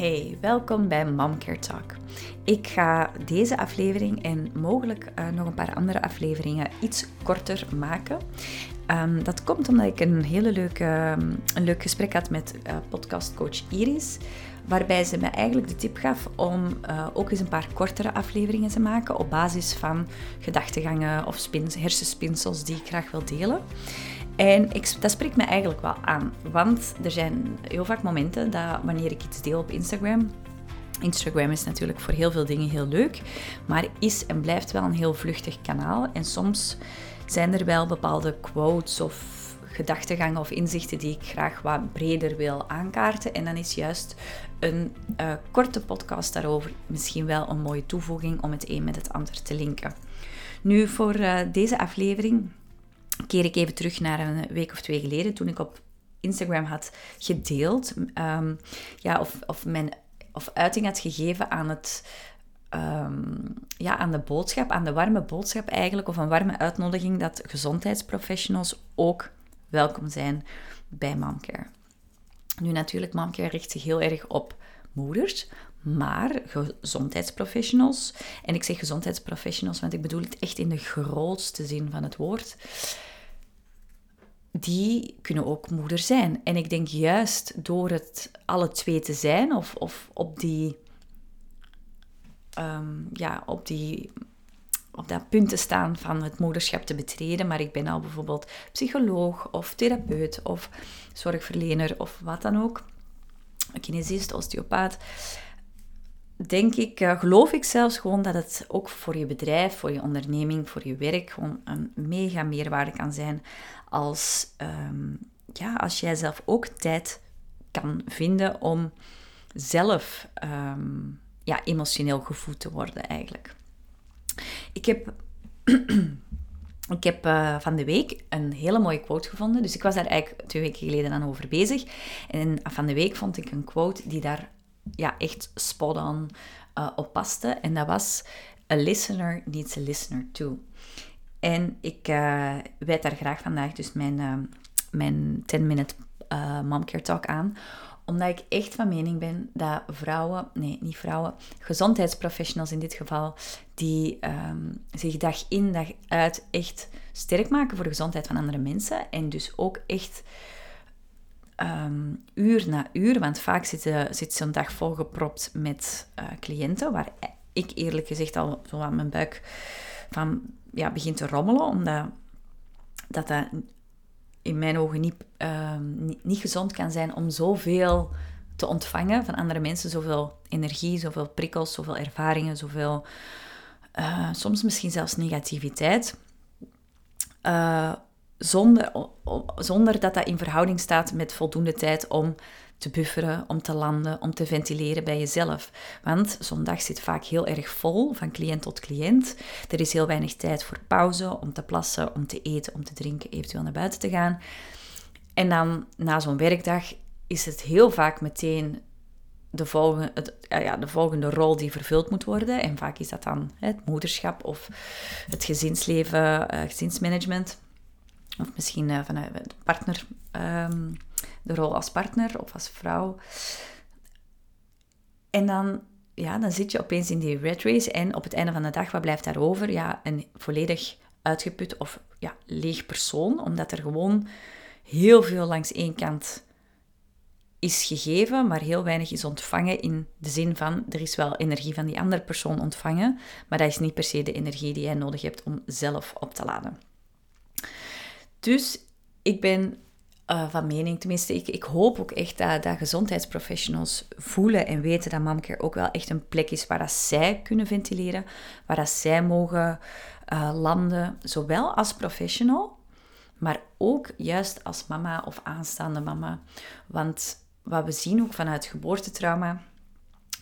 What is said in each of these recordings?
Hey, welkom bij Momcare Talk. Ik ga deze aflevering en mogelijk uh, nog een paar andere afleveringen iets korter maken. Um, dat komt omdat ik een hele leuke, um, een leuk gesprek had met uh, podcastcoach Iris. Waarbij ze me eigenlijk de tip gaf om uh, ook eens een paar kortere afleveringen te maken op basis van gedachtegangen of spins, hersenspinsels die ik graag wil delen. En ik, dat spreekt me eigenlijk wel aan, want er zijn heel vaak momenten dat wanneer ik iets deel op Instagram, Instagram is natuurlijk voor heel veel dingen heel leuk, maar is en blijft wel een heel vluchtig kanaal. En soms zijn er wel bepaalde quotes of gedachtegangen of inzichten die ik graag wat breder wil aankaarten. En dan is juist een uh, korte podcast daarover misschien wel een mooie toevoeging om het een met het ander te linken. Nu, voor uh, deze aflevering keer ik even terug naar een week of twee geleden, toen ik op Instagram had gedeeld, um, ja, of, of, mijn, of uiting had gegeven aan het. Um, ja, aan de boodschap, aan de warme boodschap eigenlijk, of een warme uitnodiging dat gezondheidsprofessionals ook welkom zijn bij Momcare. Nu natuurlijk, Momcare richt zich heel erg op moeders, maar gezondheidsprofessionals, en ik zeg gezondheidsprofessionals, want ik bedoel het echt in de grootste zin van het woord, die kunnen ook moeder zijn. En ik denk juist door het alle twee te zijn, of, of op die, um, ja, op die op dat punt te staan van het moederschap te betreden, maar ik ben al bijvoorbeeld psycholoog of therapeut of zorgverlener of wat dan ook, kinesist, osteopaat, denk ik, uh, geloof ik zelfs gewoon dat het ook voor je bedrijf, voor je onderneming, voor je werk gewoon een mega meerwaarde kan zijn als, um, ja, als jij zelf ook tijd kan vinden om zelf um, ja, emotioneel gevoed te worden eigenlijk. Ik heb, ik heb uh, van de week een hele mooie quote gevonden. Dus ik was daar eigenlijk twee weken geleden aan over bezig. En van de week vond ik een quote die daar ja, echt spot on uh, op paste. En dat was: A listener needs a listener too. En ik uh, wijd daar graag vandaag dus mijn, uh, mijn 10-minute uh, momcare talk aan omdat ik echt van mening ben dat vrouwen, nee, niet vrouwen, gezondheidsprofessionals in dit geval, die um, zich dag in dag uit echt sterk maken voor de gezondheid van andere mensen. En dus ook echt um, uur na uur, want vaak zit, zit zo'n dag volgepropt met uh, cliënten, waar ik eerlijk gezegd al zo aan mijn buik van ja, begint te rommelen, omdat dat, dat in mijn ogen niet, uh, niet, gezond kan zijn om zoveel te ontvangen van andere mensen. Zoveel energie, zoveel prikkels, zoveel ervaringen, zoveel... Uh, soms misschien zelfs negativiteit. Zonder, zonder dat dat in verhouding staat met voldoende tijd om te bufferen, om te landen, om te ventileren bij jezelf. Want zo'n dag zit vaak heel erg vol, van cliënt tot cliënt. Er is heel weinig tijd voor pauze, om te plassen, om te eten, om te drinken, eventueel naar buiten te gaan. En dan na zo'n werkdag is het heel vaak meteen de volgende, het, ja, de volgende rol die vervuld moet worden. En vaak is dat dan het moederschap of het gezinsleven, uh, gezinsmanagement. Of misschien uh, vanuit de partner. Um, de rol als partner of als vrouw. En dan, ja, dan zit je opeens in die red race en op het einde van de dag, wat blijft daarover? Ja, een volledig uitgeput of ja, leeg persoon, omdat er gewoon heel veel langs één kant is gegeven, maar heel weinig is ontvangen in de zin van er is wel energie van die andere persoon ontvangen, maar dat is niet per se de energie die jij nodig hebt om zelf op te laden. Dus ik ben uh, van mening. Tenminste, ik, ik hoop ook echt dat, dat gezondheidsprofessionals voelen en weten dat Momcare ook wel echt een plek is waar dat zij kunnen ventileren, waar dat zij mogen uh, landen, zowel als professional, maar ook juist als mama of aanstaande mama. Want wat we zien ook vanuit geboortetrauma,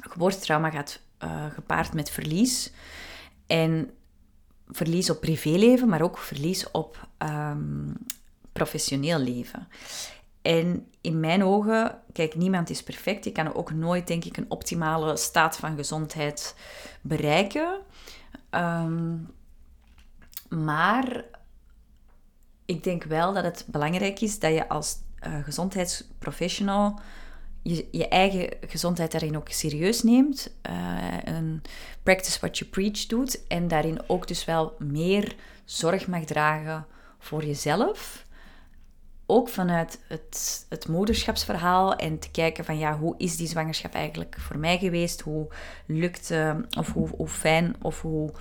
geboortetrauma gaat uh, gepaard met verlies. En verlies op privéleven, maar ook verlies op um, professioneel leven. En in mijn ogen, kijk, niemand is perfect. Je kan ook nooit, denk ik, een optimale staat van gezondheid bereiken. Um, maar ik denk wel dat het belangrijk is dat je als uh, gezondheidsprofessional je, je eigen gezondheid daarin ook serieus neemt. Uh, een practice what you preach doet. En daarin ook dus wel meer zorg mag dragen voor jezelf. Ook vanuit het, het moederschapsverhaal en te kijken van ja, hoe is die zwangerschap eigenlijk voor mij geweest? Hoe lukt, uh, of hoe, hoe fijn of hoe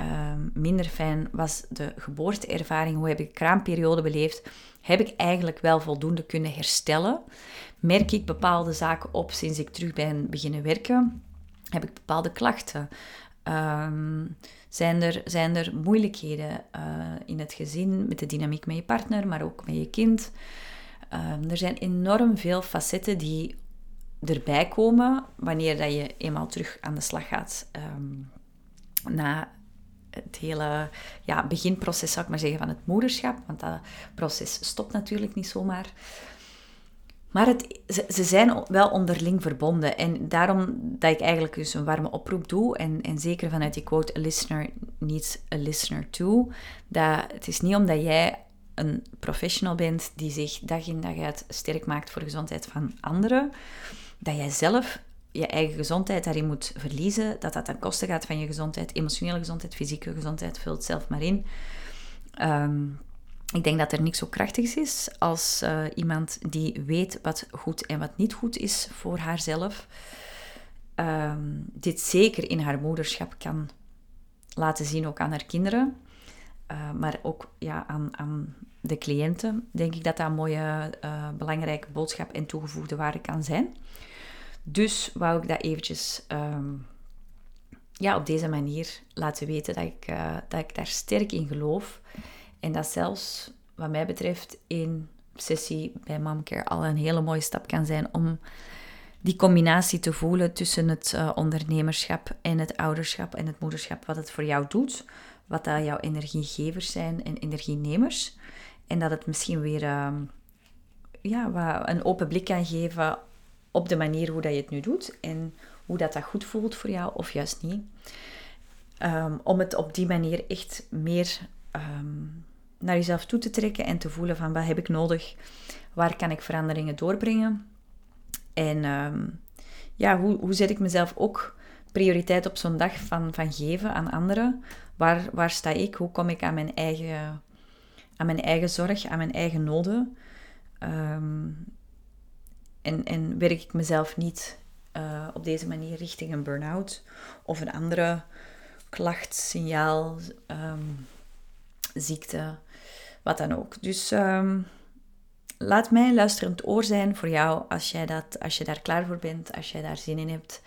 uh, minder fijn was de geboorteervaring? Hoe heb ik de kraamperiode beleefd? Heb ik eigenlijk wel voldoende kunnen herstellen? Merk ik bepaalde zaken op sinds ik terug ben beginnen werken? Heb ik bepaalde klachten? Um, zijn, er, zijn er moeilijkheden uh, in het gezin, met de dynamiek met je partner, maar ook met je kind? Um, er zijn enorm veel facetten die erbij komen wanneer dat je eenmaal terug aan de slag gaat. Um, na het hele ja, beginproces, zou ik maar zeggen, van het moederschap. Want dat proces stopt natuurlijk niet zomaar. Maar het, ze, ze, zijn wel onderling verbonden. En daarom dat ik eigenlijk dus een warme oproep doe. En, en zeker vanuit die quote, a listener needs a listener too. Dat het is niet omdat jij een professional bent die zich dag in dag uit sterk maakt voor de gezondheid van anderen. Dat jij zelf je eigen gezondheid daarin moet verliezen. Dat dat ten koste gaat van je gezondheid, emotionele gezondheid, fysieke gezondheid. Vul het zelf maar in. Um, ik denk dat er niks zo krachtigs is als uh, iemand die weet wat goed en wat niet goed is voor haarzelf. Um, dit zeker in haar moederschap kan laten zien, ook aan haar kinderen. Uh, maar ook ja, aan, aan, de cliënten, denk ik dat dat een mooie, uh, belangrijke boodschap en toegevoegde waarde kan zijn. Dus wou ik dat eventjes um, ja, op deze manier laten weten dat ik, dat ik daar sterk in geloof. En dat zelfs, wat mij betreft, in sessie bij Momcare al een hele mooie stap kan zijn om die combinatie te voelen tussen het uh, ondernemerschap en het ouderschap en het moederschap, wat het voor jou doet, wat dat jouw energiegevers zijn en energienemers. En dat het misschien weer uh, ja, een open blik kan geven op de manier hoe dat je het nu doet en hoe dat, dat goed voelt voor jou of juist niet. Um, om het op die manier echt meer um, naar jezelf toe te trekken en te voelen van wat heb ik nodig, waar kan ik veranderingen doorbrengen. En um, ja, hoe, hoe zet ik mezelf ook prioriteit op zo'n dag van, van geven aan anderen? Waar, waar sta ik? Hoe kom ik aan mijn eigen, aan mijn eigen zorg, aan mijn eigen noden? Um, en, en werk ik mezelf niet uh, op deze manier richting een burn-out of een andere klacht, signaal, um, ziekte wat dan ook. Dus um, laat mij luisterend oor zijn voor jou als, jij dat, als je daar klaar voor bent, als jij daar zin in hebt.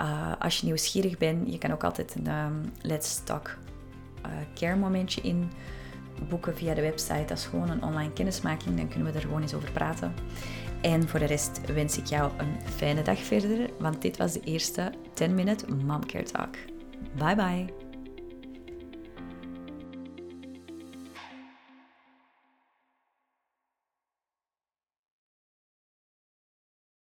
Uh, als je nieuwsgierig bent, je kan ook altijd een um, Let's Talk uh, Care momentje in boeken via de website. Dat is gewoon een online kennismaking, dan kunnen we er gewoon eens over praten. En voor de rest wens ik jou een fijne dag verder, want dit was de eerste 10 Minute Momcare Talk. Bye bye!